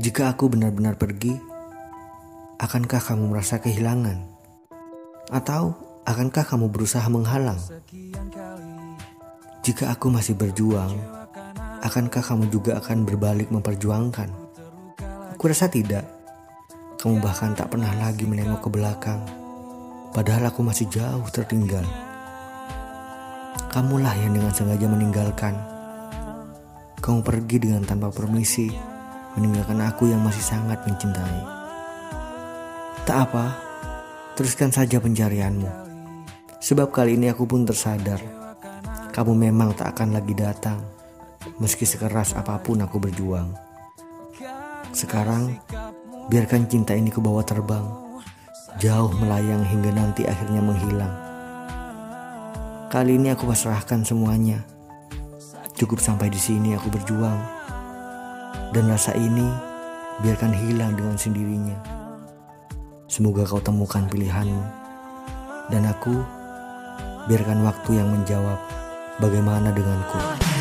Jika aku benar-benar pergi, akankah kamu merasa kehilangan? Atau akankah kamu berusaha menghalang? Jika aku masih berjuang, akankah kamu juga akan berbalik memperjuangkan? Aku rasa tidak. Kamu bahkan tak pernah lagi menengok ke belakang, padahal aku masih jauh tertinggal. Kamulah yang dengan sengaja meninggalkan. Kamu pergi dengan tanpa permisi meninggalkan aku yang masih sangat mencintai. Tak apa, teruskan saja pencarianmu. Sebab kali ini aku pun tersadar, kamu memang tak akan lagi datang, meski sekeras apa pun aku berjuang. Sekarang, biarkan cinta ini kubawa terbang, jauh melayang hingga nanti akhirnya menghilang. Kali ini aku pasrahkan semuanya. Cukup sampai di sini aku berjuang dan rasa ini biarkan hilang dengan sendirinya. Semoga kau temukan pilihanmu. Dan aku biarkan waktu yang menjawab bagaimana denganku.